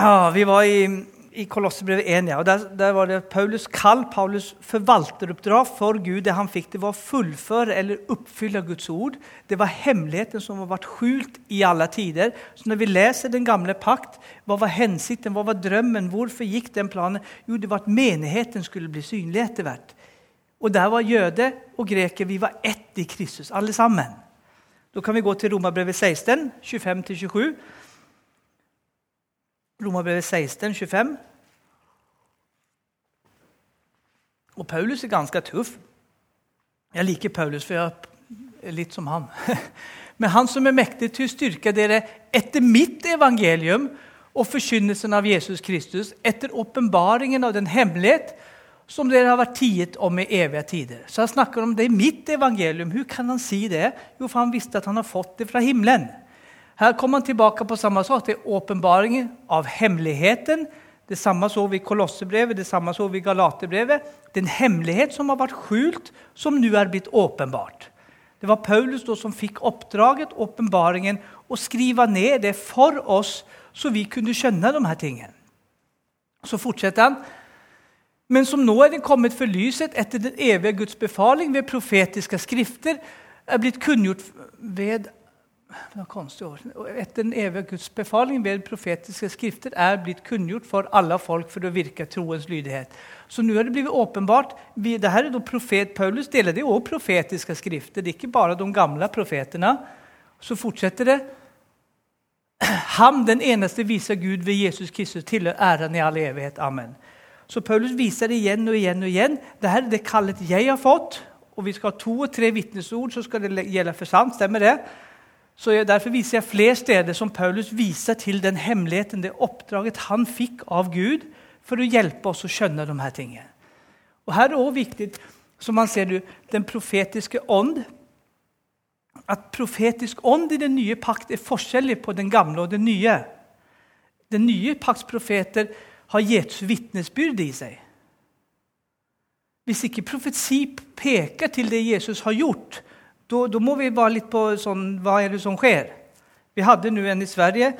Ja, vi var i, i Kolosserbrevet 1, ja. og der, der, var det Paulus kall, Paulus forvalteroppdrag for Gud. Det han fikk, det var å fullføre eller oppfylle Guds ord. Det var hemmeligheten som har vært skjult i alle tider. Så når vi leser Den gamle pakt, hva var hensikten, hva var drømmen, hvorfor gikk den planen? Jo, det var at menigheten skulle bli synlig etter hvert. Og der var jøde og greker. Vi var ett i Kristus, alle sammen. Da kan vi gå til Romerbrevet 16, 25-27. Romerbrevet 16, 25. Og Paulus er ganske tøff. Jeg liker Paulus, for jeg er litt som han. Men han som er mektig til å styrke dere etter mitt evangelium og forkynnelsen av Jesus Kristus, etter åpenbaringen av den hemmelighet som dere har vært tiet om i evige tider. Så han snakker om det i mitt evangelium. Hvordan kan han si det? Jo, for han visste at han har fått det fra himmelen. Her kommer han tilbake på samme sak. Det er åpenbaringen av hemmeligheten. Det samme så vi i Kolossebrevet, det samme så vi i Galaterbrevet. Det er en hemmelighet som har vært skjult, som nå er blitt åpenbart. Det var Paulus som fikk oppdraget, åpenbaringen, å skrive ned det for oss, så vi kunne skjønne de her tingene. Så fortsetter han. Men som nå er det kommet for lyset etter den evige Guds befaling ved profetiske skrifter, er blitt kunngjort ved etter den evige Guds befaling ved profetiske skrifter er blitt kunngjort for alle folk for å virke troens lydighet. Så nå er det blitt åpenbart. det her er da profet Paulus deler det også profetiske skrifter. Det er ikke bare de gamle profetene. Så fortsetter det. Ham, den eneste, viser Gud ved Jesus Kristus, tilhører æren i all evighet. Amen. Så Paulus viser det igjen og igjen og igjen. Dette er det kallet jeg har fått. Og vi skal ha to og tre vitnesord, så skal det gjelde for sant. Stemmer det? Så jeg, Derfor viser jeg flere steder som Paulus viser til den hemmeligheten, det oppdraget han fikk av Gud for å hjelpe oss å skjønne de her tingene. Og Her er det også viktig, som man ser du, den profetiske ånd. At profetisk ånd i den nye pakt er forskjellig på den gamle og den nye. Den nye pakts profeter har Jesu vitnesbyrd i seg. Hvis ikke profeti peker til det Jesus har gjort, da må vi være litt på sånn Hva er det som skjer? Vi hadde nå en i Sverige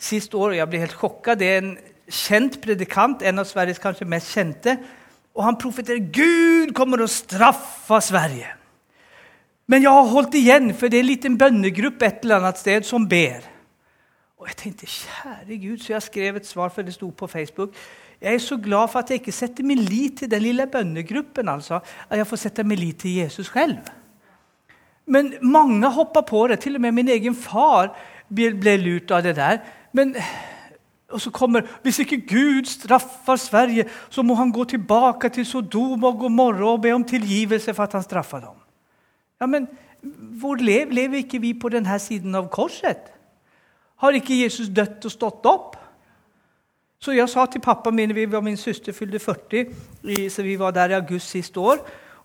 sist år, og jeg ble helt sjokka. Det er en kjent predikant, en av Sveriges kanskje mest kjente. Og han profeterer Gud kommer å straffe Sverige. Men jeg har holdt igjen, for det er en liten bønnegruppe et eller annet sted som ber. Og jeg tenkte, kjære Gud, så jeg skrev et svar, for det sto på Facebook. Jeg er så glad for at jeg ikke setter min lit til den lille bønnegruppen. altså, At jeg får sette min lit til Jesus selv. Men mange hoppa på det. Til og med min egen far ble, lurt av det der. Men, og så kommer Hvis ikke Gud straffer Sverige, så må han gå tilbake til Sodom og Gomorra og be om tilgivelse for at han straffa dem. Ja, men hvor lever, lever ikke vi på denne siden av korset? Har ikke Jesus dødd og stått opp? Så jeg sa til pappa min, vi var Min søster fylte 40, så vi var der i august siste år.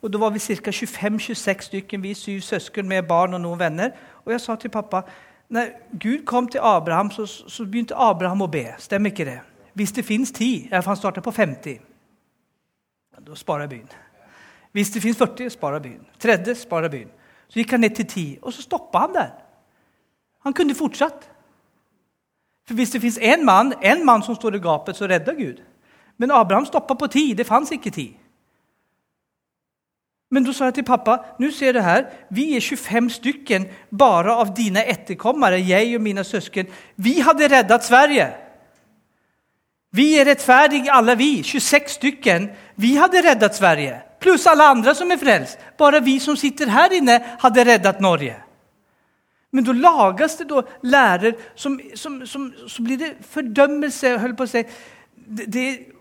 Og Da var vi ca. 25-26 stykker, vi syv søsken med barn og noen venner. Og jeg sa til pappa når Gud kom til Abraham, så, så begynte Abraham å be. Stemmer ikke det? Hvis det fins ti For han starta på 50. Da sparer byen. Hvis det fins 40, sparer byen. Tredje sparer byen. Så gikk han ned til 10, og så stoppa han der. Han kunne fortsatt. For Hvis det fins én mann, mann som står i gapet, så redder Gud. Men Abraham stoppa på ti. Det fantes ikke ti. Men da sa jeg til pappa nå ser du her, vi er 25 stykken bare av dine etterkommere, jeg og mine søsken. Vi hadde reddet Sverige. Vi er rettferdige alle, vi. 26 stykken. Vi hadde reddet Sverige. Pluss alle andre som er frelst. Bare vi som sitter her inne, hadde reddet Norge. Men da lages det da lærer som, som, som, Så blir det fordømmelse. holdt på å si. Det, det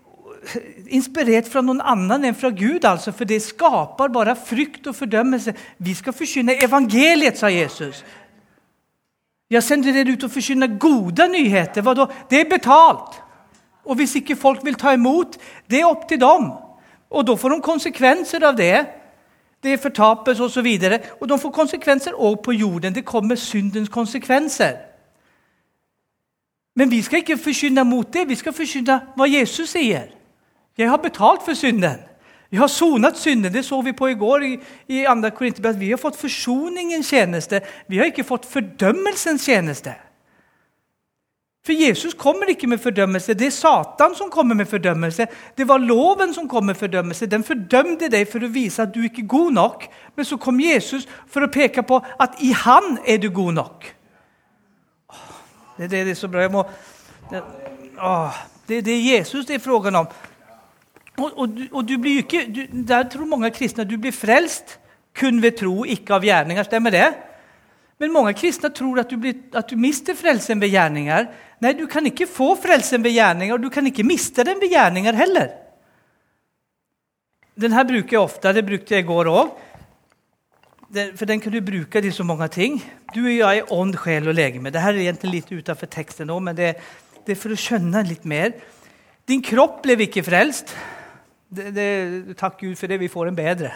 inspirert fra noen annen enn fra Gud, altså, for det skaper bare frykt og fordømmelse. Vi skal forkynne evangeliet, sa Jesus. Jeg sender dere ut og forkynner gode nyheter. Hva da? Det er betalt. Og hvis ikke folk vil ta imot, det er opp til dem. Og da får de konsekvenser av det. Det fortapes osv. Og, så videre. og de får konsekvenser òg på jorden. Det kommer syndens konsekvenser. Men vi skal ikke forkynne mot det. Vi skal forkynne hva Jesus sier. Jeg har betalt for synden. Jeg har sonet synden. Det så vi på i går i, i 2. Korinterbrev. Vi har fått forsoningens tjeneste. Vi har ikke fått fordømmelsens tjeneste. For Jesus kommer ikke med fordømmelse. Det er Satan som kommer med fordømmelse. Det var loven som kom med fordømmelse. Den fordømte deg for å vise at du ikke er god nok. Men så kom Jesus for å peke på at i han er du god nok. Det, det, det er så bra. Jeg må, det, å, det, det er Jesus det er frågan om. Og, og, og du blir ikke, du, Der tror mange kristne at du blir frelst kun ved tro, ikke av gjerninger. Stemmer det? Men mange kristne tror at du, blir, at du mister frelsen ved gjerninger. Nei, du kan ikke få frelsen ved gjerninger, og du kan ikke miste den ved gjerninger heller. Den her bruker jeg ofte. Det brukte jeg i går òg. For den kan du bruke til så mange ting. Du og jeg er ånd, sjel og legeme. Dette er egentlig litt utenfor teksten òg, men det, det, er for å skjønne litt mer. Din kropp ble ikke frelst. Det, det, takk Gud for det, vi får en bedre.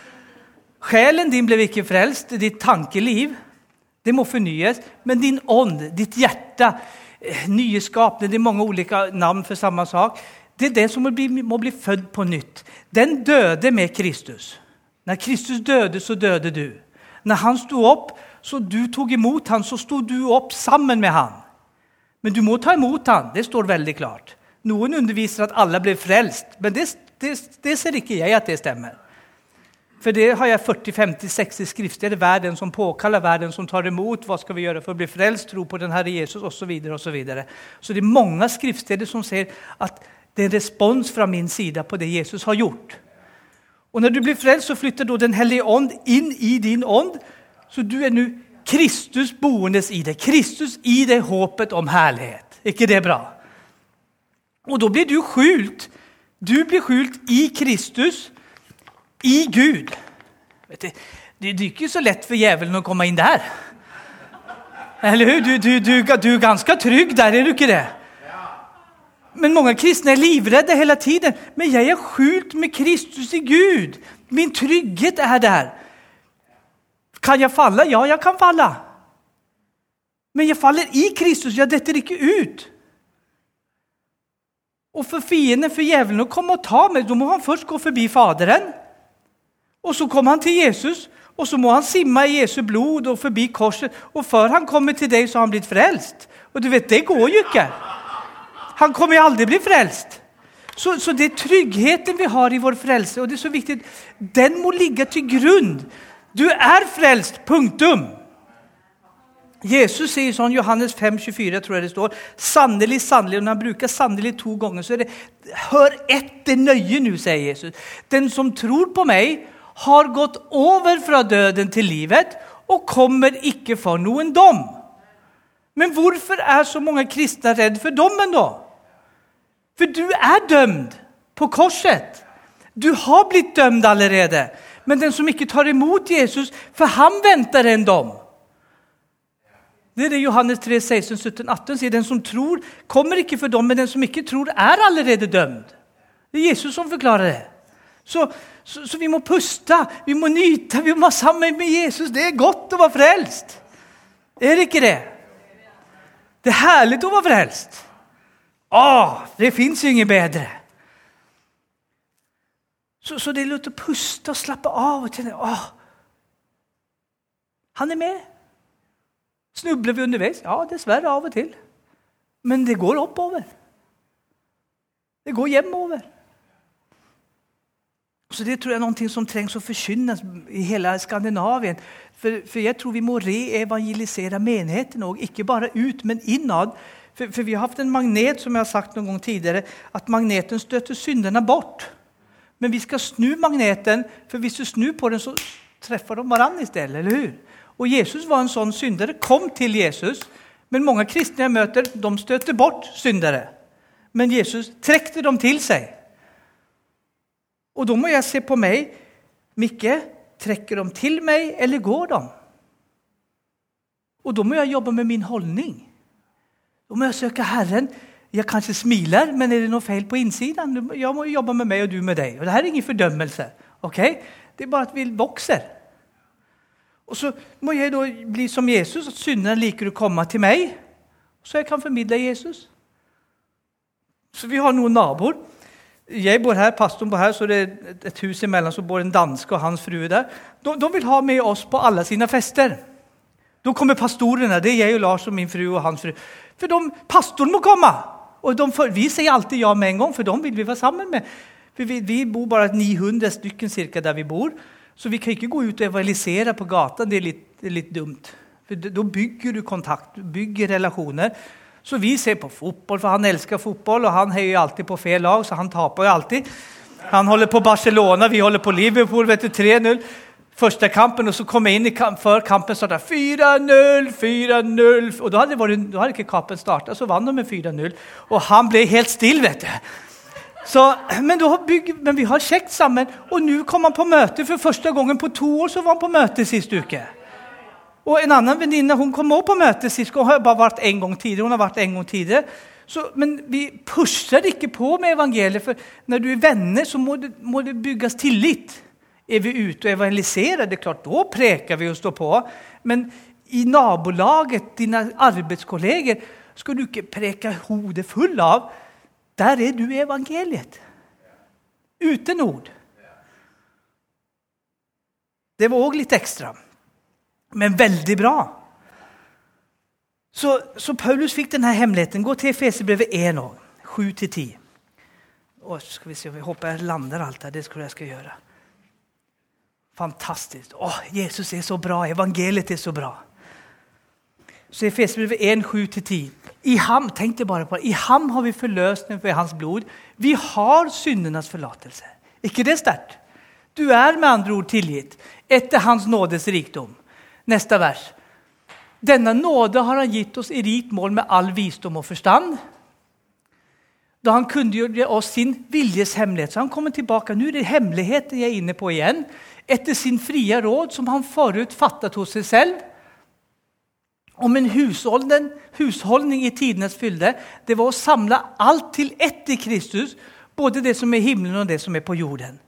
Sjelen din ble ikke frelst, ditt tankeliv det må fornyes. Men din ånd, ditt hjerte, nye skapende Det er mange ulike navn for samme sak. Det er det som må bli, må bli født på nytt. Den døde med Kristus. Når Kristus døde, så døde du. Når han sto opp, så du tok imot han, så sto du opp sammen med han. Men du må ta imot han, det står veldig klart. Noen underviser at alle ble frelst, men det, det, det ser ikke jeg at det stemmer. For det har jeg 40-50-60 skriftsteder. Hver den som påkaller, hver den som tar imot. Hva skal vi gjøre for å bli frelst, tro på den Herre Jesus osv. Så, og så, videre. så det er mange skriftsteder som ser at det er en respons fra min side på det Jesus har gjort. Og når du blir frelst, så flytter da Den hellige ånd inn i din ånd. Så du er nå Kristus boende i deg. Kristus i deg håpet om herlighet. ikke det bra? Og da blir du skjult. Du blir skjult i Kristus i Gud. Vet du, det er ikke så lett for djevelen å komme inn der. Eller hur? Du, du, du, du er ganske trygg der, er du ikke det? Men mange kristne er livredde hele tiden. Men jeg er skjult med Kristus i Gud. Min trygghet er der. Kan jeg falle? Ja, jeg kan falle. Men jeg faller i Kristus. Jeg detter ikke ut. Og for fienden, for djevelen, å komme og ta meg, da må han først gå forbi Faderen. Og så kommer han til Jesus, og så må han simme i Jesu blod og forbi korset. Og før han kommer til deg, så har han blitt frelst. Og du vet, det går jo ikke. Han kommer jo aldri bli frelst. Så, så, det er tryggheten vi har i vår frelse, og det er så viktig. Den må ligge til grunn. Du er frelst. Punktum. Jesus sier sånn, Johannes 5, 24, tror jeg det står. Sannelig, sannelig. Og når han bruker 'sannelig' to ganger, så er det Hør etter nøye nå, sier Jesus. Den som tror på meg, har gått over fra døden til livet og kommer ikke for noen dom. Men hvorfor er så mange kristne redd for dommen, da? For du er dømt på korset. Du har blitt dømt allerede. Men den som ikke tar imot Jesus, for ham venter en dom. Det er det Johannes 3, 16, 17, 18 sier. Den som tror, kommer ikke for dom, men den som ikke tror, er allerede dømt. Det er Jesus som forklarer det. Så, så, så, vi må puste, vi må nyte, vi må være sammen med Jesus. Det er godt å være frelst. Er det ikke det? Det er herlig å være frelst. Å, det fins ingen bedre. Så, så, det er lurt å puste og slappe av og kjenne å, Han er med. Snubler vi underveis? Ja, dessverre av og til. Men det går oppover. Det går hjemover. Så Det tror jeg er noe som trengs å forkynnes i hele Skandinavien. For, for jeg tror vi må reevangelisere menigheten òg, ikke bare ut, men innad. For, for, vi har hatt en magnet som jeg har sagt noen gang tidligere, at magneten støter synderne bort. Men vi skal snu magneten, for hvis du snur på den, så treffer de hverandre i stedet. eller hur? Og Jesus var en sånn syndere. Kom til Jesus. Men mange kristne jeg møter, de støter bort syndere. Men Jesus trekte dem til seg. Og da må jeg se på meg. Mikke, trekker de til meg, eller går de? Og da må jeg jobbe med min holdning. Da må jeg søke Herren. Jeg kanskje smiler, men er det noe feil på innsiden? Jeg må jobbe med meg, og du med deg. Og det her er ingen fordømmelse. ok? Det er bare at vi vokser. Og så må jeg da bli som Jesus, at synderen liker å komme til meg, så jeg kan formidle Jesus. Så vi har noen naboer jeg bor her, pastoren bor her, så det er et hus imellom så bor en danske og hans frue der. De, de, vil ha med oss på alle sine fester. Da kommer pastorene. det er jeg og Lars og min fru og hans fru. For de, pastoren må komme! Og de, vi sier alltid ja med en gang, for dem vil vi være sammen med. For vi, vi bor bare 900 stykker cirka der vi bor. Så vi kan ikke gå ut og evangelisera på gata. det er litt, litt dumt. For Da bygger du kontakt, bygger relasjoner. Så vi ser på fotboll, for han elsker fotboll og han heier alltid på fel lag, så han taper jo alltid. Han holder på Barcelona, vi holder på Liverpool, vet du, 3-0. første kampen og så kom jeg inn kamp, før kampen så 4-0, 4-0. Og da hadde, vært, da hadde, ikke kampen starta, så vann de med 4-0. Og han ble helt still, vet du. Så, men, då bygg, men vi har kjekt sammen, og nå kom han på møte. For første gangen på to år. så var han på møte sist uke. Og en annen venninne hun kom også på møte sist, hun har bare vært en gang tidligere. hun har vært en gang tidligere. Så, men vi pusher ikke på med evangeliet, for når du er venner, så må det, må det byggas tillit. Er vi ute og evangeliserer, det er klart, da preker vi og står på. Men i nabolaget, dine arbeidskolleger, skal du ikke preke hodet full av. Där er du evangeliet. Uten ord. Det var òg litt ekstra, men veldig bra. Så, så Paulus fikk denne hemmeligheten. Gå til Efesierbrevet 1, 7-10. Skal ska vi se vi håper jeg lander alt här. Det skulle jeg skal gjøre. Fantastisk. Å, Jesus er så bra, evangeliet er så bra. Så Efesierbrevet 1, 7-10. I ham, tenk deg bare på det. I ham har vi forløsning ved hans blod. Vi har syndernas forlatelse. ikke det sterkt? Du er med andre ord tilgitt etter hans nådes rikdom. Neste vers. Denne nåde har han gitt oss i rikt mål med all visdom og forstand. Da han kunde oss sin viljes hemmelighet. Så han kommer tilbake. Nu er det hemmeligheten jeg er inne på igjen. Etter sin fria råd som han forut fattet hos seg själv. Om en husholdning, husholdning i tidenes fylde. Det var å samle alt til ett i Kristus. Både det som er i himmelen og det som er på jorden.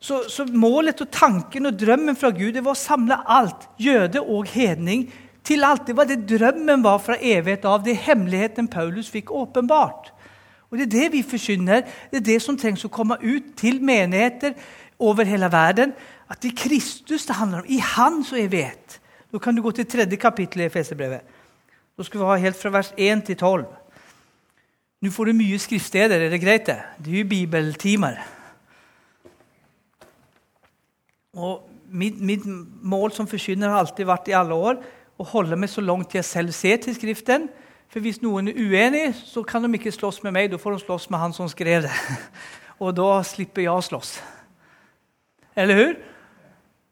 Så, så målet og tanken og drømmen fra Gud det var å samle alt, jøde og hedning, til alt. Det var det drømmen var fra evighet av. Det er hemmeligheten Paulus fikk åpenbart. Og det er det vi forkynner, Det er det som trengs å komme ut til menigheter over hele verden. At det er Kristus det handler om. I han så er vi ett. Då kan du gå til tredje kapittel i Efeserbrevet. Da skal vi ha helt fra vers 1 til 12. Nå får du mye skriftsteder, Er det greit, det? Det er jo bibeltimer. Og mitt, mitt mål som forkynner har alltid vært i alle år å holde meg så langt jeg selv ser til skriften. For hvis noen er uenig så kan de ikke slåss med meg. Da får de slåss med han som skrev det. Og da slipper jeg å slåss. Eller hur?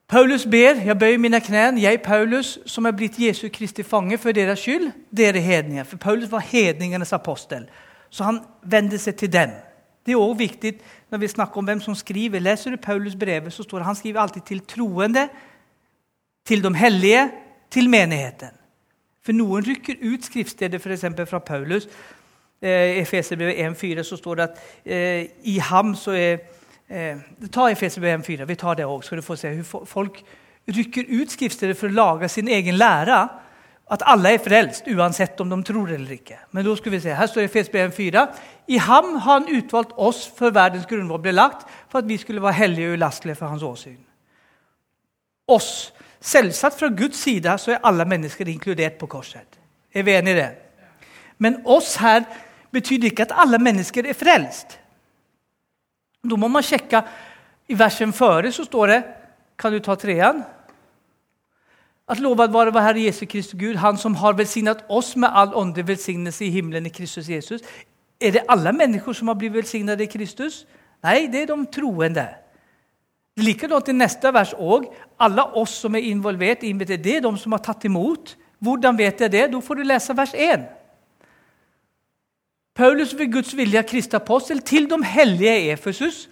Paulus ber, jeg bøyer mine knær, jeg, Paulus som har blitt Jesu Kristi fange for deres skyld, dere hedninger. For Paulus var hedningenes apostel. Så han vände seg til dem. Det er også viktig, når vi snakker om hvem som skriver. Leser du Paulus brevet, så står det han skriver alltid til troende, til de hellige, til menigheten. For noen rykker ut skriftstedet f.eks. fra Paulus. Paulus. Eh, Efeserbrevet 1.4 så står det at eh, i ham så är Eh, ta Efesierbrevet 4, vi tar det òg, skal du få se hur folk rykker ut skrifter for å lage sin egen lære. At alle er frelst, uansett om de tror eller ikke. Men da skal vi se, Her står Efesierbrevet 4. I ham har han utvalgt oss før verdens grundval ble lagt, for at vi skulle være hellige og ulastelige for hans åsyn. Oss. Selvsagt fra Guds sida så er alle mennesker inkludert på korset. Er vi enige i det? Men oss her betyr ikke at alle mennesker er frälst. Då må man sjekke I versen före så står det, kan du ta trean? Att lovad vår Herre Jesu Kristus Gud, han som har velsignet oss med all åndlig velsignelse i himmelen i Kristus Jesus. Er det alle mennesker som har blivit velsignet i Kristus? Nei, det er de troende. Likadant i neste vers òg. Alle oss som er involvert, det er de som har tatt imot. Hvordan vet jeg det? Da får du lese vers 1. Paulus ved Guds vilje er Kristi apostel til de hellige i Efesus,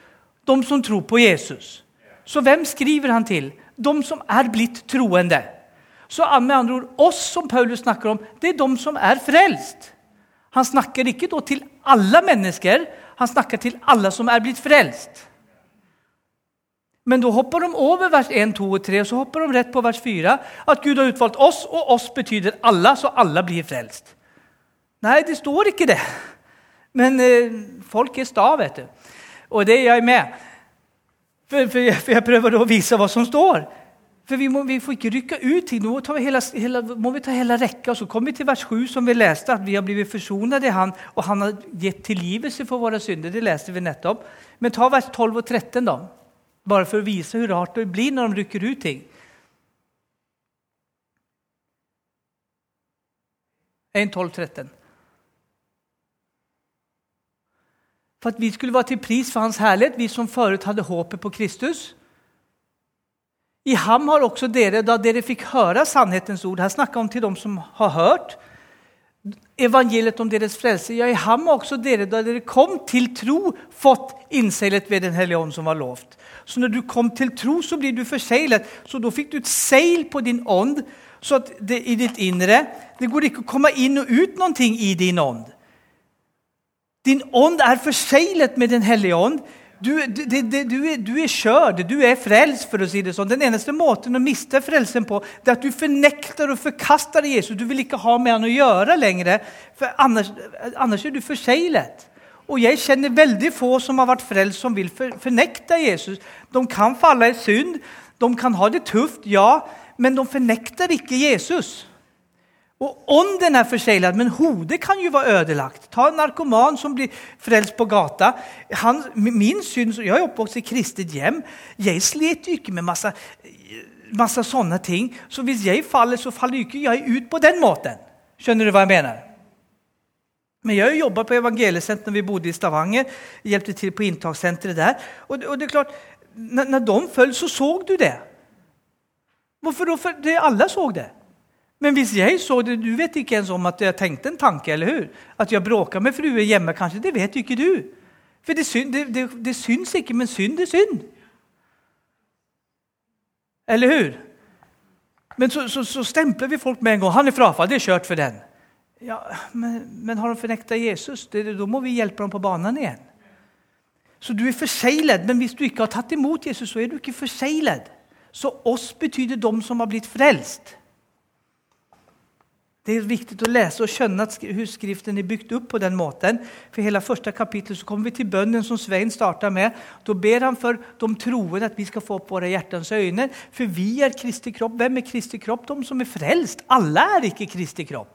de som tror på Jesus. Så hvem skriver han til? De som er blitt troende. Så med andre ord, oss som Paulus snakker om, det er de som er frelst. Han snakker ikke til alle mennesker, han snakker til alle som er blitt frelst. Men da hopper de over vers 1, 2 og 3 og så hopper de rett på vers 4. At Gud har utvalgt oss og oss betyder alle, så alle blir frelst. Nei, det står ikke det. Men eh, folk er sta, vet du. Og det er jeg med. For, for, jeg, for jeg, prøver å vise hva som står. For vi må, vi får ikke rykke ut ting. Nå vi hele, hele, må vi ta hele rekka. Så kommer vi til vers 7, som vi leste, at vi har blitt forsonet i Han, og Han har gitt tilgivelse for våre synder. Det leste vi nettopp. Men ta vers 12 og 13, da. Bare for å vise hvor rart det blir når de rykker ut ting. 1, 12, 13. For at vi skulle være til pris for Hans herlighet, vi som forut hadde håpet på Kristus. I ham har også dere, da dere fikk høre sannhetens ord Her snakker han til dem som har hørt evangeliet om deres frelse. Ja, i ham har også dere, da dere kom til tro, fått innseilet ved Den hellige ånd som var lovt. Så når du kom til tro, så blir du forseglet. Så da fikk du et seil på din ånd så at det, i ditt indre Det går ikke å komme inn og ut ting i din ånd. Din ånd er forseglet med Den hellige ånd. Du, du, du, du er skjør, du er frelst, for å si det sånn. Den eneste måten å miste frelsen på, det er at du fornekter og forkaster Jesus. Du vil ikke ha med han å gjøre lenger, for annars, er du forseglet. Og jeg kjenner veldig få som har vært frelst, som vil fornekte Jesus. De kan falle i synd, de kan ha det tøft, ja, men de fornekter ikke Jesus. Og Ånden er forseglet, men hodet kan jo være ødelagt. Ta en narkoman som blir frelst på gata. Han, min synd, Jeg er oppvokst i kristet hjem. Jeg slet jo ikke med masse, masse sånne ting. Så hvis jeg faller, så faller ikke jeg ut på den måten. Skjønner du hva jeg mener? Men jeg jobba på evangeliesenteret vi bodde i Stavanger. Hjelpte til på inntakssenteret der. Og, og, det er klart, når, når de følger, så så du det. Hvorfor da? For alle så det. Men hvis jeg så det Du vet ikke ens om at jeg tenkte en tanke, eller hur? At jeg bråka med frue hjemme, kanskje. Det vet ikke du. For det, synd, det, det, det syns ikke, men synd er synd. Eller hur? Men så, så, så, stempler vi folk med en gang. Han er frafall. Det er kjørt for den. Ja, men, men har de fornekta Jesus? da må vi hjelpe dem på banen igjen. Så du er forseglet, men hvis du ikke har tatt imot Jesus, så er du ikke forseglet. Så oss betyr de som har blitt frelst. Det er viktig å lese og skjønne at Skriften er bygd opp på den måten. For hele første kapittel så kommer vi til bønnen som Svein starta med. Da ber han for de troende at vi skal få opp våre hjertens øyne. For vi er Kristi kropp. Hvem er Kristi kropp? De som er frelst. Alle er ikke Kristi kropp.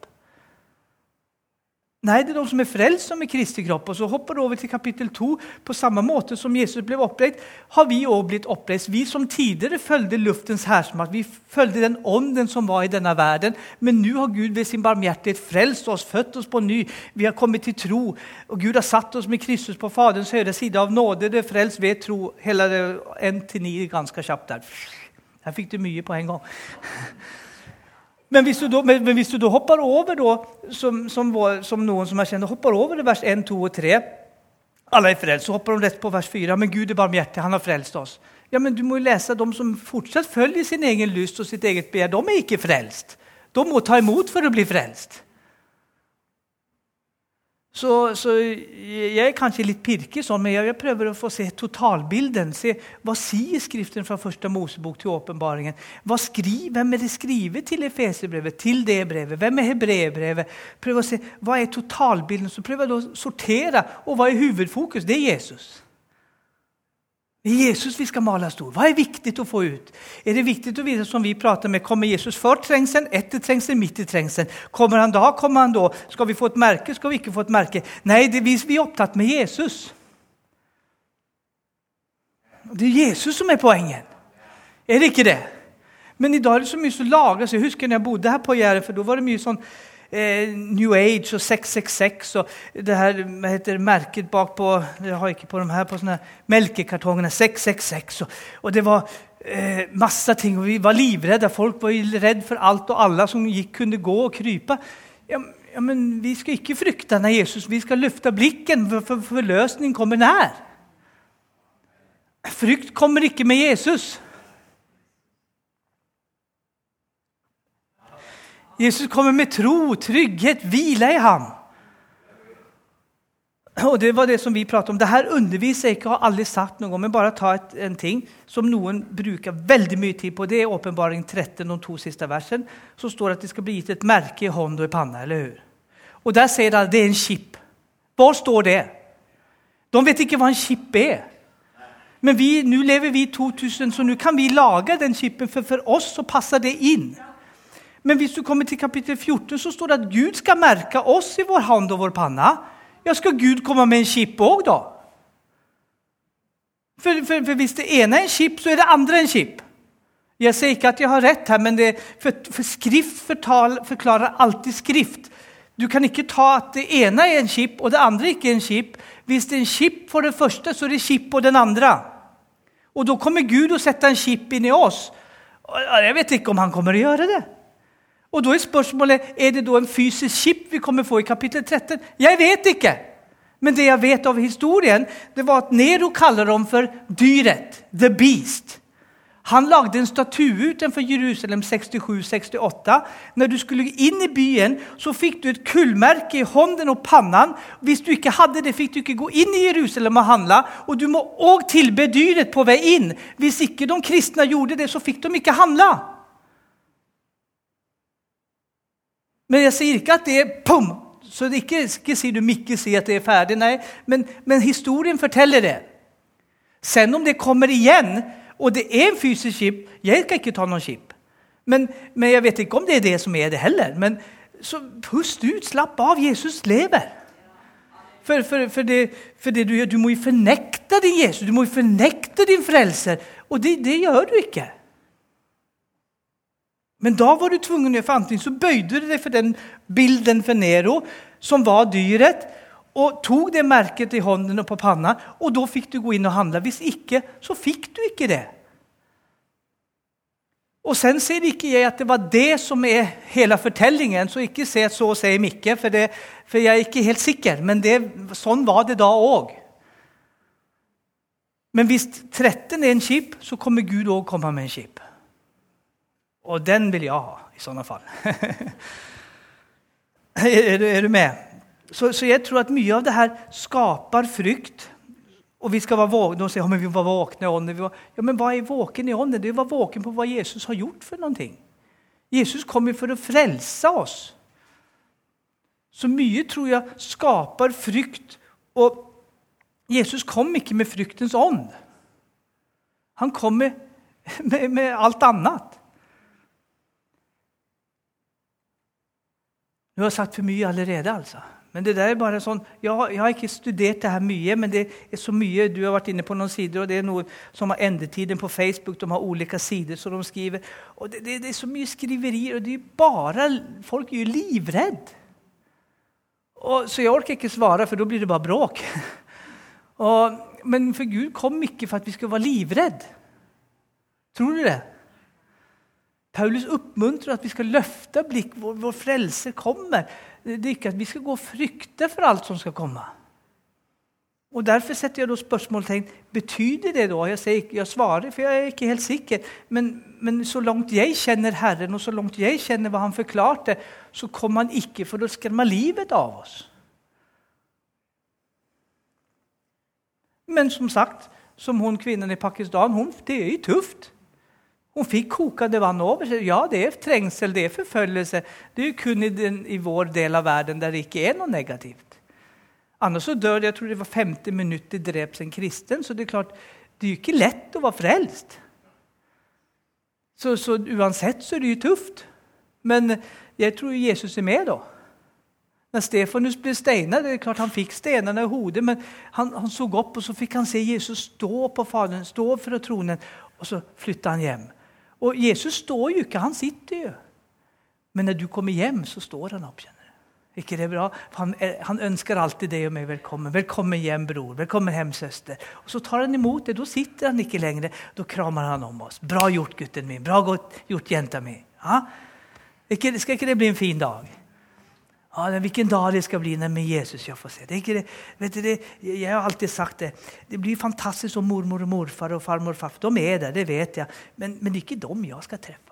Nei, det er de som er frelst, som er Kristi kropp. Og så hopper du over til kapittel 2. På samme måte som Jesus ble oppreist, har vi òg blitt oppreist. Vi som tidligere fulgte luftens hærsmakt, vi fulgte den ånden som var i denne verden. Men nå har Gud ved sin barmhjertighet frelst oss, født oss på ny. Vi har kommet til tro. Og Gud har satt oss med Kristus på Faderens høyre side av nåde. Det er frelst ved tro. Hele en til ni ganske kjapt der. Her fikk du mye på en gang. Men hvis du da, men hvis du da hopper over, da, som, som, som, noen som er kjent, hopper over vers 1, 2 og 3 Alle er frelst. Så hopper de rett på vers 4. Men Gud er barmhjertig, han har frelst oss. Ja, men Du må jo lese de som fortsatt følger sin egen lyst og sitt eget begjær. De er ikke frelst. De må ta imot for å bli frelst. Så, så, jeg er kanskje litt pirkig, sånn, men jeg, prøver å få se totalbilden. Se, hva sier Skriften fra første Mosebok til åpenbaringen? Hvem er det skrevet til Efeserbrevet, til det brevet? Hvem er hebreerbrevet? Prøv å se, Hva er totalbilden? Så prøver jeg å sortere. Og hva er hovedfokus? Det er Jesus. Det er Jesus vi skal male stor. Hva er viktig å få ut? Er det viktig å vite som vi prater med, Kommer Jesus før trengselen, etter trengselen, midt i trengselen? Kommer han da? Kommer han da? Skal vi få et merke? Skal vi ikke få et merke? Nei, det, vi, vi er opptatt med Jesus. Det er Jesus som er poenget. Er det ikke det? Men i dag er det så mye som lages. Jeg husker når jeg bodde her på Jæren, for da var det mye sånn eh, New Age og 666 og det her heter merket bakpå Jeg har ikke på dem her, på sånne melkekartongene. 666. Og, og det var eh, masse ting. og Vi var livredde. Folk var redd for alt og alle som gikk, kunne gå og krype. Ja, ja, men vi skal ikke frykte når Jesus. Vi skal løfte blikken, for, for, for kommer nær. Frykt kommer ikke med Jesus. Jesus kommer med tro, trygghet, hvile i ham. Og Det var det som vi pratet om. Dette underviser jeg ikke, har aldri sagt noe om, men bare ta et, en ting som noen bruker veldig mye tid på. Det er åpenbaring 13, de to siste versene. Så står det at det skal bli gitt et merke i hånd og i panna. eller hur? Og Der sier de at det er en chip. Hvor står det? De vet ikke hva en chip er. Men nu lever vi i 2000, så nu kan vi lage den chipen, for for oss så passer det in. Men hvis du kommer til kapitel 14, så står det at Gud skal merke oss i vår hand og vår panna. Ja, skal Gud komme med en chip òg, da? For, for, for, hvis det ene er en chip, så er det andre en chip. Jeg sier ikke at jeg har rett her, men det, for, for skrift fortal, forklarer alltid skrift. Du kan ikke ta at det ene er en chip og det andre ikke er en chip. Hvis det er en chip for det første, så er det chip på den andre. Og da kommer Gud å sette en chip i oss. Jeg vet ikke om han kommer å gjøre det. Og da er spørsmålet er det da en fysisk chip vi kommer få i kapittel 13. Jeg vet ikke. Men det jeg vet av historien, det var at Nero kaller dem for dyret. The Beast. Han lagde en statue utenfor Jerusalem 67-68. Når du skulle inn i byen, så fikk du et kullmerke i hånden og pannen. Hvis du ikke hadde det, fikk du ikke gå inn i Jerusalem og handle. Og du må òg tilbe dyret på vei inn. Hvis ikke de kristne gjorde det, så fikk de ikke handle. Men jeg sier ikke at det er pum! Så det ikke, ikke sier du Mikke sier at det er ferdig. Nei, men, men historien forteller det. Sen om det kommer igjen og det er en fysisk skip. Jeg skal ikke ta noen skip. Men, men, jeg vet ikke om det er det som er det heller. Men så pust ut, slapp av. Jesus lever. For, for, for, det, for det du, gjør, du må jo fornekte din Jesus, du må jo fornekte din frelser. Og det, det gjør du ikke. Men da var du tvungen å gjøre forandring. Så bøyde du deg for den bilden for Nero, som var dyret og tok det merket i hånden og på panna, og da fikk du gå inn og handle. Hvis ikke, så fikk du ikke det. Og sen ser ikke jeg at det var det som er hele fortellingen, så ikke se så og si Mikke, for, det, for jeg er ikke helt sikker. Men det, sånn var det da òg. Men hvis 13 er en skip, så kommer Gud òg komme med en skip. Og den vil jeg ha, i sånne fall. er, du, er du med? Så, så, jeg tror at mye av det her skaper frykt. Og vi skal være våkne og si ja, men vi var våkne i ånden. Ja, men hva er våken i ånden? Det er å være våken på hva Jesus har gjort for noen ting. Jesus kommer for å frelse oss. Så mye tror jeg skaper frykt. Og Jesus kom ikke med fryktens ånd. Han kom med, med, med alt annet. Nå har jeg sagt for mye allerede, altså. Men det der er bare sånn, ja, Jeg har ikke studert det her mye, men det er så mye Du har vært inne på noen sider, og det er noe som har endetiden på Facebook. De har ulike sider som de skriver. og Det, det, det er så mye skriverier, og det er bare, folk er jo livredde. Så jeg orker ikke svare, for da blir det bare bråk. Og, men for Gud kom ikke for at vi skulle være livredde. Tror du det? Paulus oppmuntrer at vi skal løfte blikk. Vår, vår frelse kommer. Det er ikke at vi skal gå og frykte for alt som skal komme. Og Derfor setter jeg da spørsmålstegn betyr det da? Jeg, ikke, jeg svarer, for jeg er ikke helt sikker. Men, men, så langt jeg kjenner Herren, og så langt jeg kjenner hva Han forklarte, så kom Han ikke for å skremme livet av oss. Men som sagt, som hun kvinnen i Pakistan, hun, det er jo Hun fikk kokende vann over seg. Ja, det er trengsel, det er forfølgelse. Det er jo kun i, den, i, vår del av verden der det ikke er noe negativt. Annars dør det, jeg tror det var 50 minutter drept en kristen. Så det er klart, det er jo ikke lett å være frelst. Så, så uansett så er det jo tøft. Men jeg tror Jesus er med, da. Når Stefanus ble steinet, det er klart Han fikk stenene i hodet, men han, han, så opp og så fikk han se Jesus stå på Faderen, stå fra tronen, og så flytta han hjem. Og Jesus står jo ikke, han sitter jo. Men når du kommer hjem, så står han opp. Kjenner. Ikke det bra? Han, han, ønsker alltid deg og meg velkommen. Velkommen hjem, bror. Velkommen hjem, søster. Og Så tar han imot det. Da sitter han ikke lenger. Da krammer han om oss. Bra gjort, gutten min. Bra gjort, jenta mi. Ja? skal ikke det bli en fin dag? Ja, Hvilken dag det skal bli med Jesus jeg får se. Det det, du, jeg har alltid sagt det. Det blir fantastisk om mormor og morfar og farmor og farfar. De er der, det vet jeg. Men, men det er ikke dem jeg skal treffe.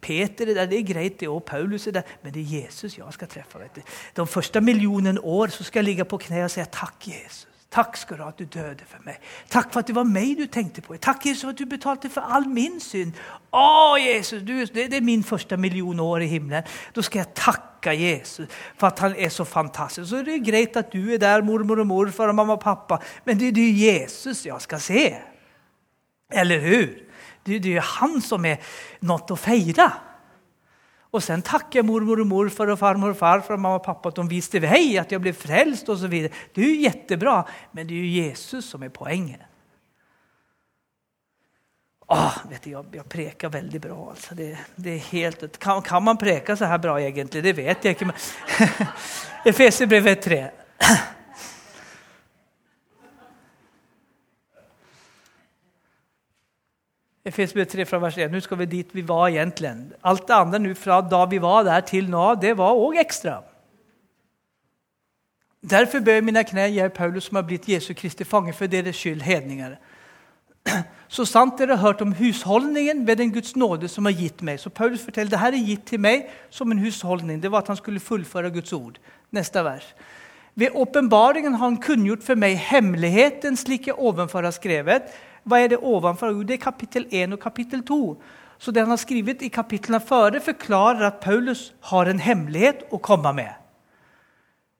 Peter er der, det er greit, det og Paulus er der, men det er Jesus jeg skal treffe. De første millionen år så skal jeg ligge på kne og si takk, Jesus. Takk skal du ha at du døde for meg. Takk for at det var meg du tenkte på. Takk Jesus for at du betalte for all min synd. Å, Jesus, du, det, det, er min første million år i himmelen. Da skal jeg takke Jesus for at han er så fantastisk. Så det er greit at du er der, mormor og morfar og mamma og pappa, men det er det Jesus jeg skal se. Eller hur? Det, det är han som er noe å feire. Og så sen jeg mormor og morfar og farmor og farfar og mamma og pappa at de visste vei, at jeg ble frelst osv. Det er jo kjempebra, men det er jo Jesus som er poängen. Oh, vet du, jag, jag prekar väldigt bra. Alltså. Det, det är helt, kan, kan man preka så här bra egentlig? Det vet jag inte. Efesierbrevet 3. Efesierbrevet 3 fra vers 1. Nå skal vi dit vi var egentlig. Alt det andre nu fra da vi var der til nå, det var òg ekstra. Derfor bøyer mine knær, jeg, Paulus som har blitt Jesu Kristi fange for deres skyld, hedningar. Så sant dere har hørt om husholdningen ved den Guds nåde som har gitt meg. Så Paulus forteller det her er gitt til meg som en husholdning. Det var at han skulle fullføre Guds ord. Neste vers. Ved åpenbaringen har han kunngjort for meg hemmeligheten slik jeg ovenfor har skrevet. Hva er det ovenfor? Jo, det er kapittel 1 og kapittel 2. Så det han har skrevet i kapitlene før, forklarer at Paulus har en hemmelighet å komme med.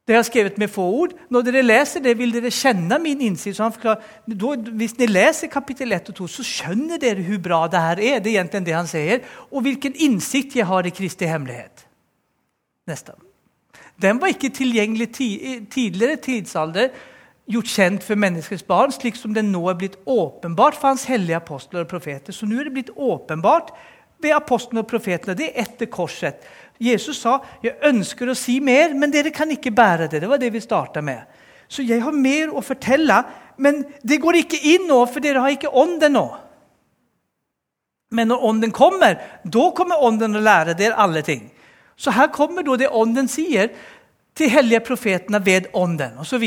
Det har skrevet med få ord. Når dere leser det, vil dere kjenne min innsikt. Hvis dere leser kapittel 1 og 2, så skjønner dere hvor bra det her er. Det er egentlig det han sier. Og hvilken innsikt jeg har i Kristi hemmelighet. Neste. Den var ikke tilgjengelig tidligere tidsalder, gjort kjent for menneskets barn, slik som den nå er blitt åpenbart for hans hellige apostler og profeter. Så nå er det blitt åpenbart ved apostlene og profetene. Det er etter korset. Jesus sa jeg ønsker å si mer, men dere kan ikke bære det. Det var det vi starta med. Så jeg har mer å fortelle, men det går ikke inn nå, for dere har ikke ånden nå. Men når ånden kommer, da kommer ånden å lære dere alle ting. Så her kommer da det ånden sier til hellige profetene ved ånden osv.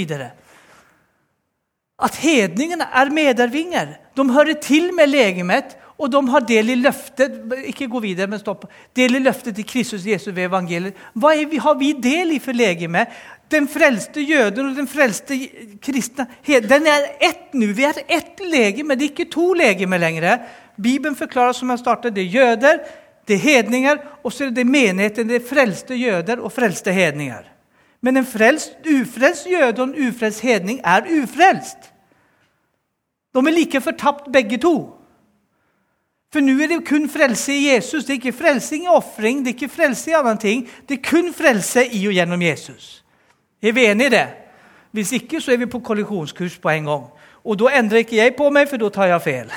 At hedningene er medarvinger. De hører til med legemet og de har del i løftet ikke gå videre, men stopp, del i løftet til Kristus Jesus ved evangeliet. Hva vi, har vi del i for legemet? Den frelste jøden og den frelste kristne den er ett nå. Vi er ett legeme, det er ikke to legemer lenger. Bibelen forklarer som jeg startet, det er jøder, det er hedninger, og så er det menigheten. Det er frelste jøder og frelste hedninger. Men en frelst, ufrelst jøde og en ufrelst hedning er ufrelst. De er like fortapt begge to. For nå er det kun frelse i Jesus. Det er ikke frelse i ofring, det er ikke frelse i annen ting. Det er kun frelse i og gjennom Jesus. Er vi enige i det? Hvis ikke, så er vi på kollisjonskurs på en gang. Og da endrer ikke jeg på meg, for da tar jeg feil.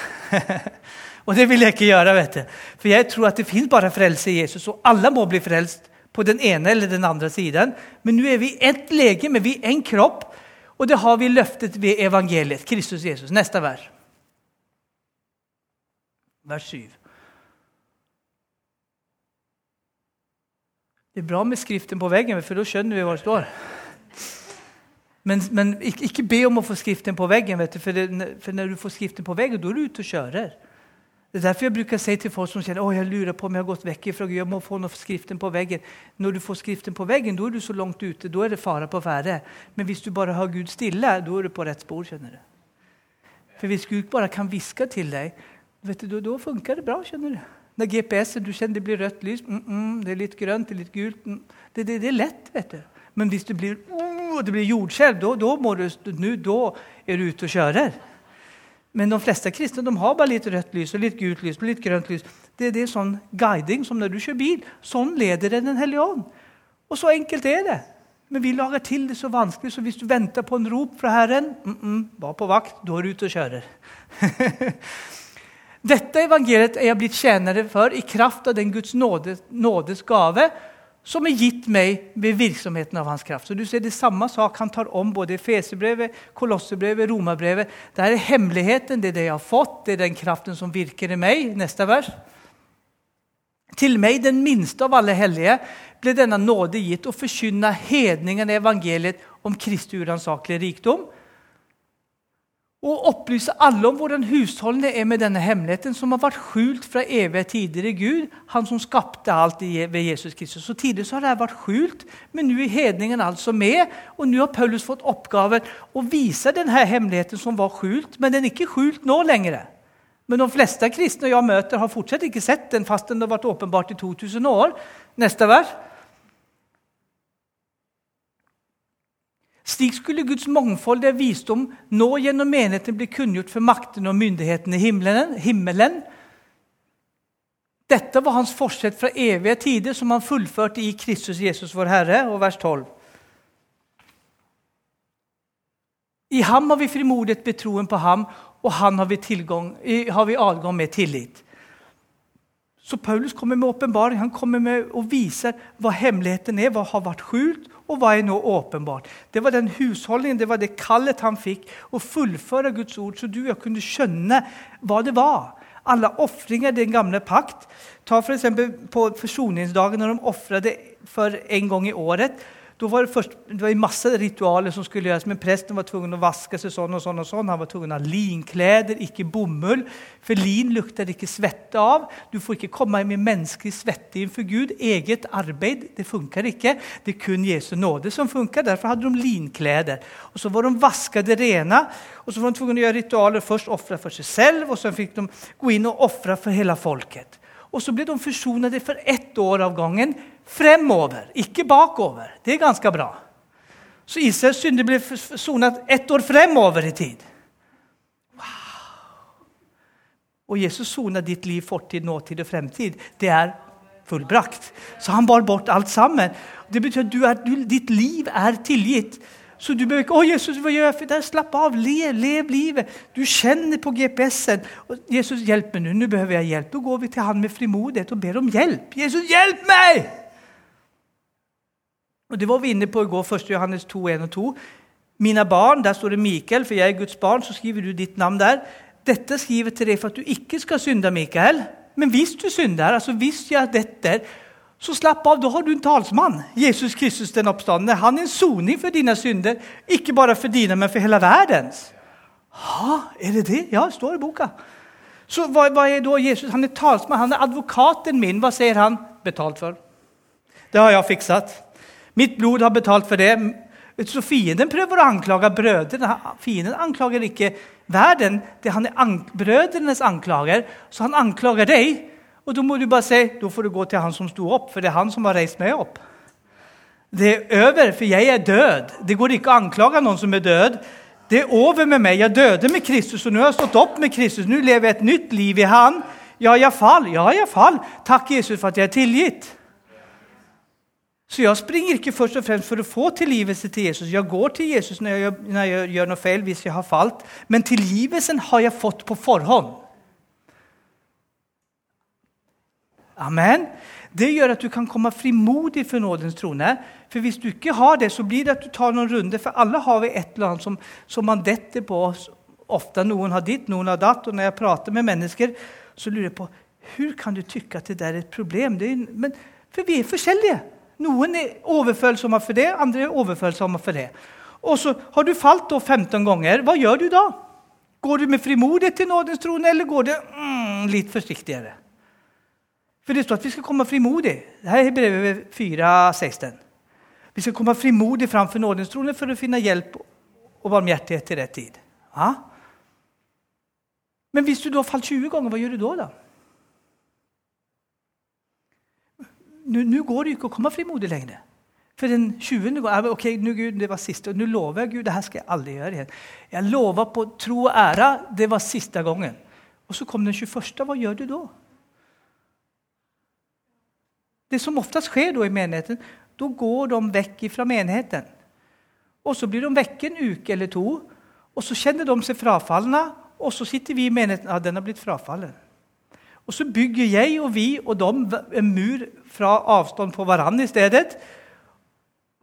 og det vil jeg ikke gjøre. vet du. For jeg tror at det finnes bare frelse i Jesus, og alle må bli frelst på den ene eller den andre siden. Men nå er vi ett legeme, vi er en kropp, og det har vi løftet ved evangeliet. Kristus Jesus. Neste vers vers 7. Det er bra med skriften på veggen, for da skjønner vi hva det står. Men, men ikke be om å få skriften på veggen, du, for, det, for, når du får skriften på veggen, da er du ute og kjører. Det er derfor jeg bruker si til folk som kjenner å, jeg lurer på om jeg har gått vekk fra Gud. jeg må få noe skriften på veggen. Når du får skriften på veggen, da er du så langt ute. Da er det fare på ferde. Men hvis du bare har Gud stille, da er du på rett spor. skjønner du. For hvis Gud bare kan hviske til deg vet du, da, funker det bra. skjønner du. Når GPS-en du kjenner det blir rødt lys, mm, mm, det er litt grønt, det er litt gult mm. det, det, det, er lett. vet du. Men hvis det blir, oh, blir jordskjelv, da er du ute og kjører. Men de fleste kristne de har bare litt rødt lys og litt gult lys og litt grønt lys. Det, det er sånn guiding som når du kjører bil. Sånn leder det Den hellige ånd. Og så enkelt er det. Men vi lager til det så vanskelig, så hvis du venter på en rop fra Herren, mm -mm, var på vakt, da er du ute og kjører. Dette evangeliet er jeg blitt tjenere for i kraft av den Guds nådes, nådes gave som er gitt meg ved virksomheten av hans kraft. Så du ser Det samme sak han tar om både i Fesebrevet, Kolossebrevet, Romabrevet. Det er hemmeligheten, det er det jeg har fått, det er den kraften som virker i meg. Neste vers. Til meg, den minste av alle hellige, ble denne nåde gitt å forkynne hedningene evangeliet om Kristi uransakelige rikdom og opplyse alle om hvordan husholdene er med denne hemmeligheten som har vært skjult fra evige tider i Gud, han som skapte alt ved Jesus Kristus. Så Tidligere så har det vært skjult, men nå er hedningen altså med. Og nå har Paulus fått oppgaven å vise denne hemmeligheten som var skjult, men den er ikke skjult nå lenger. Men de fleste kristne jeg møter, har fortsatt ikke sett den, fast den har vært åpenbart i 2000 år. Neste vers. Slik skulle Guds mangfoldige visdom nå gjennom menigheten bli kunngjort for maktene og myndighetene i himmelen. himmelen. Dette var hans forsett fra evige tider, som han fullførte i Kristus Jesus vår Herre. Og vers 12. I ham har vi frimodighet ved troen på ham, og han har vi, tilgang, har vi adgang med tillit. Så Paulus kommer med åpenbaring. Han kommer med og viser hva hemmeligheten er, hva har vært skjult, og hva er nå åpenbart. Det var den husholdningen, det var det kallet han fikk, å fullføre Guds ord, så du og jeg kunne skjønne hva det var. Alle ofringer i den gamle pakt. Ta for på forsoningsdagen, når de ofret for en gang i året. Då var det, först, det var masse ritualer som skulle gjøres, men presten var tvungen å vaske seg sånn og sånn. og sånn. Han var tvungen å ha linkläder, ikke bomull. For lin lukter ikke svette av. Du får ikke komme med menneskelig svette innenfor Gud. Eget arbeid det funker ikke. Det er kun Jesu nåde som funker. Derfor hadde de linkläder. Og så var de vasket rene. Og så var de tvungen å gjøre ritualer. Først ofre for seg selv, og så fikk de gå inn og ofre for hele folket. Og så ble de forsonet for ett år av gangen fremover, ikke bakover. Det er ganske bra. Så Israels synder ble sonet ett år fremover i tid. Wow. Og Jesus sonet ditt liv, fortid, nåtid og fremtid. Det er fullbrakt. Så han bar bort alt sammen. Det betyr at er, du, ditt liv er tilgitt. Så du behøver ikke 'Å, Jesus, hva gjør jeg?' For slapp av. Lev, lev livet. Du kjenner på GPS-en. 'Jesus, hjelp meg nå. Nå behøver jeg hjelp.' Da går vi til han med frimodighet og ber om hjelp. 'Jesus, hjelp meg!' Og Det var vi inne på i går, 1. Johannes 2, 1 og 2. Mine barn, der står det Mikael, for jeg er Guds barn. Så skriver du ditt navn der. Dette skriver til deg for at du ikke skal synde, Mikael. Men hvis du synder, altså hvis jeg dette, så slapp av, da har du en talsmann. Jesus Kristus den oppstandende. Han er en soning for dine synder. Ikke bare for dine, men for hele verdens. Ha, er det det? Ja, det står i boka. Så hva, hva er da Jesus? Han er talsmann, han er advokaten min. Hva sier han? Betalt for. Det har jeg fikset. Mitt blod har betalt for det. Så fienden prøver å anklage brødrene. Fienden anklager ikke verden. Det er an brødrenes anklager. Så han anklager deg. Og da må du bare si da får du gå til han som sto opp, for det er han som har reist meg opp. Det er over, for jeg er død. Det går ikke å anklage noen som er død. Det er over med meg. Jeg døde med Kristus, og nå har jeg stått opp med Kristus. Nå lever jeg et nytt liv i Han. Ja, jeg fall. Ja, jeg fall. Takk, Jesus, for at jeg er tilgitt. Så jeg springer ikke først og fremst for å få tilgivelse til Jesus. Jeg går til Jesus når jeg, når jeg gjør noe feil, hvis jeg har falt. Men tilgivelsen har jeg fått på forhånd. Amen. Det gjør at du kan komme frimodig for nådens trone. For hvis du ikke har det, så blir det at du tar noen runder. For alle har vi et eller annet som, som man detter på. Ofte noen har ditt, noen har datt. Og når jeg prater med mennesker, så lurer jeg på hvordan kan du tykke at det der er et problem. Er, men, for vi er forskjellige. Noen er overfølsomme for det, andre er overfølsomme for det. Og så har du falt da 15 ganger. Hva gjør du da? Går du med frimodighet til nådens trone, eller går det mm, litt forsiktigere? For det står at vi skal komme frimodig. Dette er brevet 4,16. Vi skal komme frimodig framfor nådens trone for å finne hjelp og barmhjertighet til rett tid. Ja? Men hvis du da falt 20 ganger, hva gjør du da? da? Nå går det ikke å komme frimodig lenger. For den 20. går ok, nå Gud, det var siste. Nå lover jeg Gud, det her skal jeg aldri gjøre igjen. Jeg lover på tro og ære, det var siste gangen. Og så kom den 21. Hva gjør du da? Det som oftest skjer da i menigheten, da går de vekk fra menigheten. Og så blir de vekk en uke eller to, og så kjenner de seg frafalne. Og så sitter vi i menigheten ja, den har blitt frafallen. Og så bygger jeg og vi og dem en mur fra avstand på hverandre i stedet.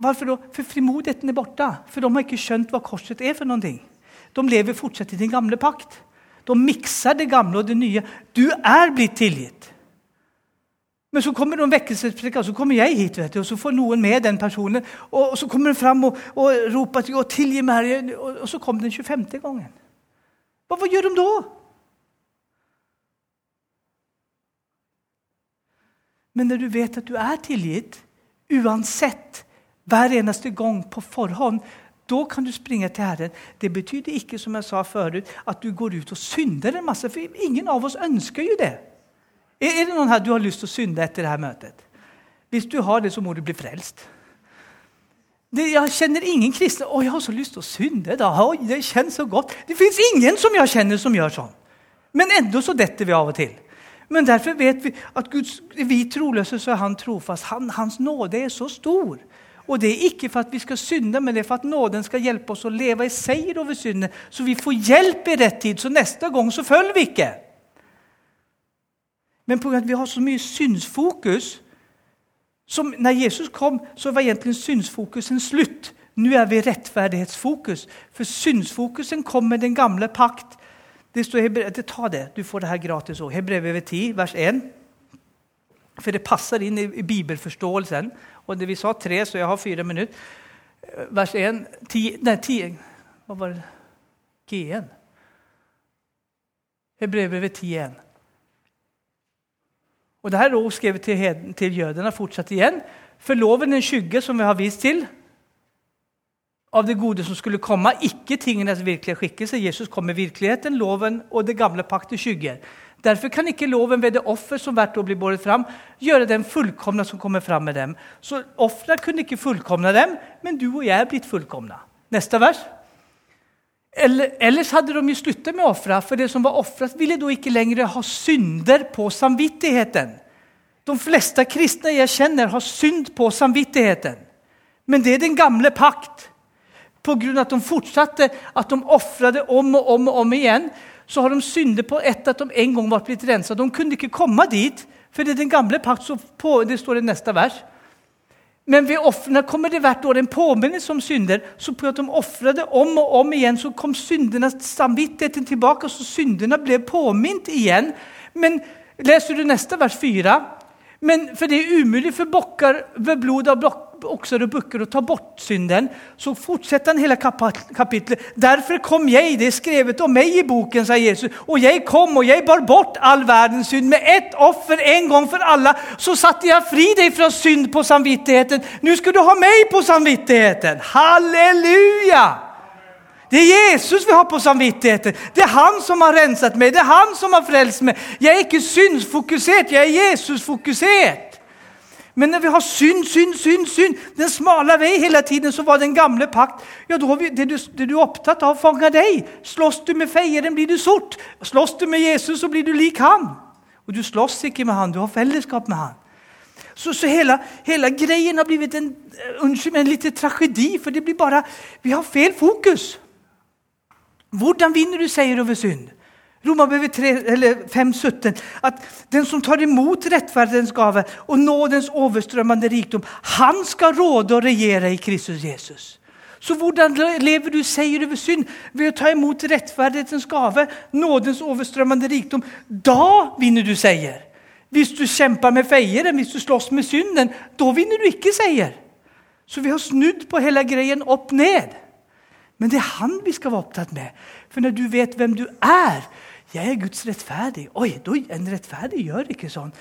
Hvorfor da? For frimodigheten er borte. For de har ikke skjønt hva korset er. for noen ting. De lever fortsatt i den gamle pakt. De mikser det gamle og det nye. Du er blitt tilgitt. Men så kommer de vekkelsespreker, så kommer jeg hit, vet du, og så får noen med den personen. Og, så kommer den fram og, og roper til og 'tilgi meg', og så kommer den 25. gangen. Hva, hva gjør de da? Men når du vet at du er tilgitt, uansett, hver eneste gang på forhånd, da kan du springe til Herren. Det betyr ikke som jeg sa forut, at du går ut og synder en masse. For ingen av oss ønsker jo det. Er det noen her du har lyst til å synde etter dette møtet? Hvis du har det, så må du bli frelst. Jeg kjenner ingen kristne å, jeg har så lyst til å synde. da. Oi, det kjennes så godt. Det fins ingen som jeg kjenner som gjør sånn. Men enda så detter vi av og til. Men derfor vet vi at Guds, vi troløse så er han trofast. Han, hans nåde er så stor. Og det er ikke for at vi skal synde, men det er for at nåden skal hjelpe oss å leve i seier over synden, så vi får hjelp i rett tid. Så neste gang så følger vi ikke. Men pga. at vi har så mye synsfokus som Når Jesus kom, så var egentlig synsfokusen slutt. Nå er vi rettferdighetsfokus. For synsfokusen kom med den gamle pakt. Det står, Ta det, du får det her gratis òg. Hebrevet 10, vers 1. For det passer inn i, bibelforståelsen. Og det Vi sa tre, så jeg har fire minutter. Vers 1 10, Nei, 10 Hva var det? G1. Hebrevet 10.1. Og det her er også skrevet til, til jødene fortsatt igjen. For loven en skygge, som vi har vist til, av det gode som skulle komme, ikke tingenes virkelige skikkelse. Jesus kom med virkeligheten, loven og det gamle pakt i skygger. Derfor kan ikke loven ved det offer som hvert år blir båret fram, gjøre dem fullkomne som kommer fram med dem. Så ofrene kunne ikke fullkomne dem, men du og jeg er blitt fullkomne. Neste vers. Ellers hadde de jo sluttet med ofra, for det som var ofret, ville da ikke lenger ha synder på samvittigheten. De fleste kristne jeg kjenner, har synd på samvittigheten. Men det er den gamle pakt. Av at de fortsatte, at de ofret om og om og om igjen, så har de syndet på etter at de en gang var blitt renset. De kunne ikke komme dit, for det er den gamle pakt. På, det står i neste vers. Men ved offrene kommer det hvert år en påminnelse om synder. Så på at de ofret om og om igjen, så kom syndernes samvittighet tilbake, så syndene ble påminnet igjen. Men leser du neste vers 4 men for det er umulig for bokker ved blod av okser og bukker å ta bort synden, så fortsetter han hele kapittelet. Derfor kom jeg, det er skrevet om meg i boken, sa Jesus. Og jeg kom, og jeg bar bort all verdens synd med ett offer en gang for alle. Så satte jeg fri deg fra synd på samvittigheten. Nå skal du ha meg på samvittigheten. Halleluja! Det er Jesus vi har på samvittigheten. Det er han som har renset meg, det er han som har frelst meg. Jeg er ikke synsfokusert, jeg er Jesus-fokusert. Men når vi har synd, synd, synd, synd, den smale vei hele tiden, så var den gamle pakt ja, da har vi, det, du, det du er opptatt av, fanger deg. Slåss du med feieren, blir du sort. Slåss du med Jesus, så blir du lik han. Og du slåss ikke med han, du har fellesskap med han. Så, så hele, hele, greien har blitt en, unnskyld, en liten tragedi, for det blir bare Vi har feil fokus. Hvordan vinner du seier over synd? Romerbrevet 5,17. At den som tar imot rettferdighetens gave og nådens overstrømmende rikdom, han skal råde og regjere i Kristus Jesus. Så hvordan lever du seier over synd? Ved å ta imot rettferdighetens gave, nådens overstrømmende rikdom. Da vinner du seier. Hvis du kjemper med feieren, hvis du slåss med synden, da vinner du ikke seier. Så vi har snudd på hele greien opp ned. Men det er han vi skal være opptatt med. For når du vet hvem du er Jeg er Guds rettferdig. Oi, En rettferdig gjør ikke sånn.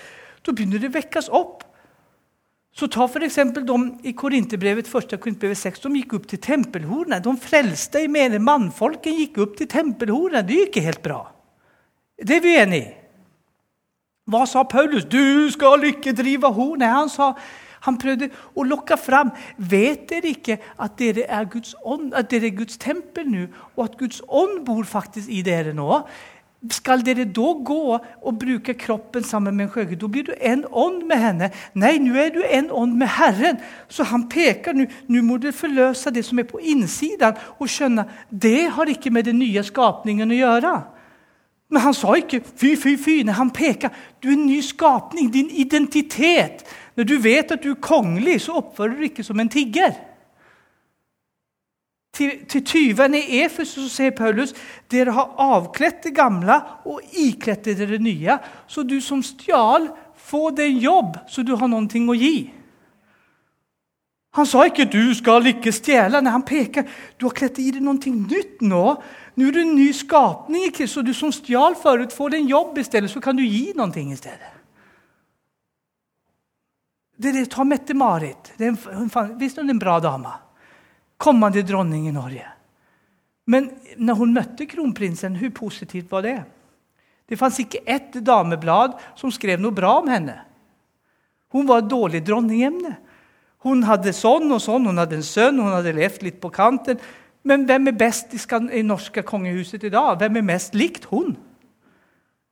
Da begynner det å vekkes opp. Så ta for de i Korinterbrevet 1. Korinterbrevet 6. De gikk opp til tempelhornet. De frelste i mener mannfolken gikk opp til tempelhornet. Det gikk ikke helt bra. Det er vi enig i. Hva sa Paulus? 'Du skal ikke drive horn.' Han han prøvde å lokke fram. Vet dere ikke at dere er Guds, ånd, at dere er Guds tempel nå, og at Guds ånd bor faktisk i dere nå? Skal dere da gå og bruke kroppen sammen med en skjøge? Da blir du en ånd med henne. Nei, nå er du en ånd med Herren. Så han peker nå. Nå må du forløse det som er på innsiden, og skjønne det har ikke med den nye skapningen å gjøre. Men han sa ikke 'fy, fy, fy'. Nei, han peker. Du er en ny skapning. Din identitet. Når du vet at du er kongelig, så oppfører du deg ikke som en tigger. Til, til tyvene i Efesus sier Paulus dere har avkledd det gamle og ikledd dere det nye. Så du som stjal, få deg en jobb, så du har noe å gi. Han sa ikke 'du skal ikke stjele'. Nei, han peker du har kledd i deg noe nytt nå. Nå er du en ny skapning, i Kristus. så du som stjal forut, får deg en jobb i stedet, så kan du gi noe i stedet. Det er det, Ta Mette-Marit. Visst hun er en bra dame? Kommende dronning i Norge. Men når hun møtte kronprinsen, hvor positivt var det? Det fantes ikke ett dameblad som skrev noe bra om henne. Hun var et dårlig dronningemne. Hun hadde sånn og sånn, hun hadde en sønn, hun hadde levt litt på kanten. Men hvem er best i, i norska kongehuset dag? Hvem er mest likt hun?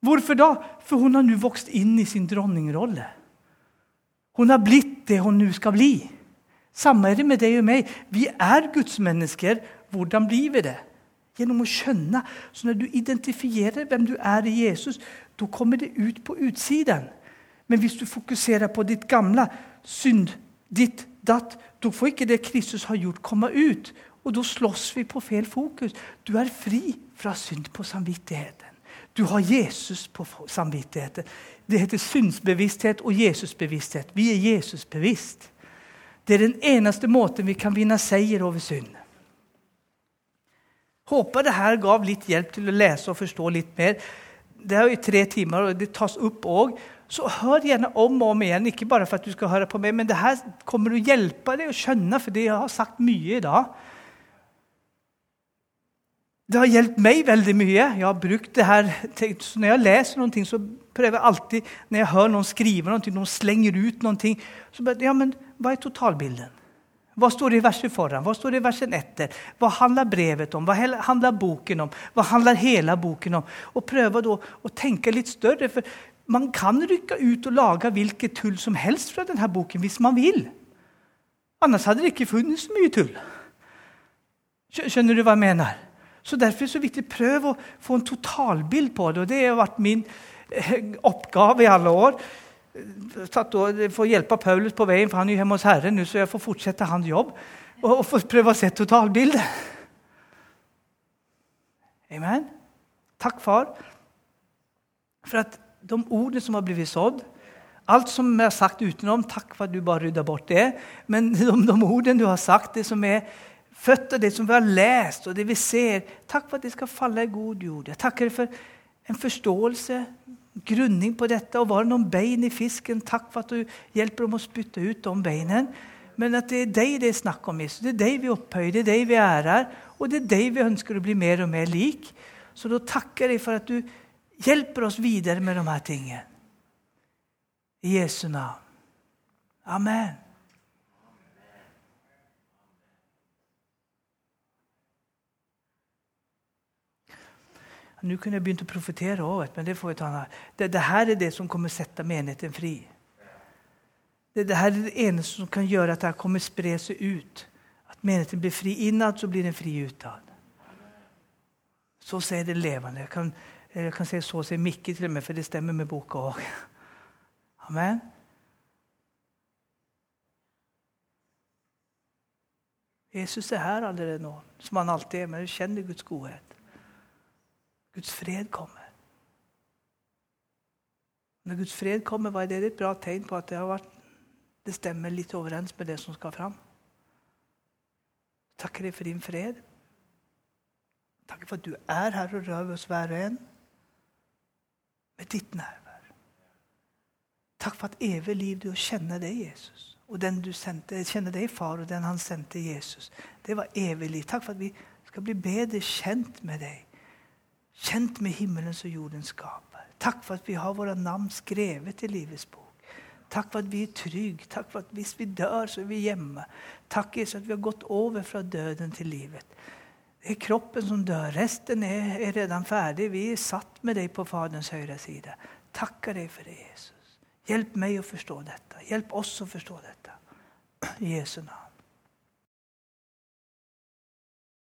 Hvorfor da? For hun har nu vokst inn i sin dronningrolle. Hun har blitt det hun nu skal bli. Samma er det med deg og meg. Vi er Guds mennesker. Hvordan blir vi det? Gjennom å skjønne. Så når du identifierer hvem du er i Jesus, da kommer det ut på utsiden. Men hvis du fokuserer på ditt gamle, synd, ditt datt, da får ikke det Kristus har gjort komme ut. Og da slåss vi på fel fokus. Du er fri fra synd på samvittigheten. Du har Jesus på samvittigheten. Det heter syndsbevissthet og Jesusbevissthet. Vi er Jesusbevisst. Det er den eneste måten vi kan vinne seier over synd. Håper det her gav litt hjelp til å lese og forstå litt mer. Det er jo i tre timer, og det tas opp òg. Så hør gjerne om og om igjen, ikke bare for at du skal høre på meg, men det her kommer å hjelpe deg å skjønne, for jeg har sagt mye i dag. Det har hjulpet meg veldig mye. Jeg har brukt det her, Så når jeg leser noen ting, så jag alltid, når jeg hører noen skrive noe, noen slenger ut noe, så bare, ja men hva er totalbilden? Hva står det i verset foran? Hva står det i versen etter? Hva handler brevet om? Hva handler boken om? Hva handler hele boken om? Og prøve da å tenke litt større. For man kan rykke ut og lage hvilket tull som helst fra denne boken, hvis man vil. Annars hadde det ikke funnet så mye tull. Skjønner du hva jeg mener? Så Derfor er det så viktig å prøve å få en totalbild på det. og det har vært min uppgave i alle år. Satt och får hjelpe Paulus på veien, for han er jo hjemme hos Herren nå, så jeg får fortsette hans jobb Og, og får prøve å se totalbildet. Amen. Takk, far for at de ordene som har blivit sådd, Alt som vi har sagt utenom, takk for at du bare rydda bort det. Men de, de ordene du har sagt, det som er født av det som vi har lest, og det vi ser. Takk for at det skal falle i god jord. Jeg takker for en förståelse, grundning på dette. Og var det noen bein i fisken, Takk for at du hjelper dem å spytte ut de beinen. Men at det er deg det er snakk om Jesus. Det er deg vi opphøyer, det er deg vi ærer. Og det er deg vi ønsker å bli mer og mer lik. Så da takker jeg for at du hjelper oss videre med de her tingene. I Jesu navn. Amen. Nu jeg begynt å profetere av men det får vi ta det, det her er det som kommer sette menigheten fri. Det, det her er det eneste som kan gjøre at det här kommer spre seg ut. At menigheten blir fri innad, så blir den fri utad. Så sier det levende. Jeg kan, jeg kan si så sier Mikke, til og med, for det stemmer med boka òg. Amen. Jesus er her allerede nå, som han alltid er. men du kjenner Guds godhet. Guds fred kommer. Når Guds fred kommer, var det? et bra tegn på at det, har vært det stemmer litt overens med det som skal fram. Takker dig for din fred. Takker for at du er her og rører oss hver og en med ditt nærvær. Takk for at evig liv du kjenner deg, Jesus. Og den du sände, känner deg, far og den han sendte, Jesus. Det var evig liv. Takk for at vi skal bli bedre kjent med dig. Känt med himmelens og jordens skaper. Takk for at vi har våre navn skrevet i Livets bok. Takk for at vi er trygge. Takk for at hvis vi dør, så er vi hjemme. Takk Jesus at vi har gått over fra døden til livet. Det er kroppen som dør. resten er, er redan ferdig. Vi er satt med deg på Faderns høyre side. Takker deg for det Jesus. Hjelp meg å forstå dette. Hjelp oss å forstå dette. I Jesu namn.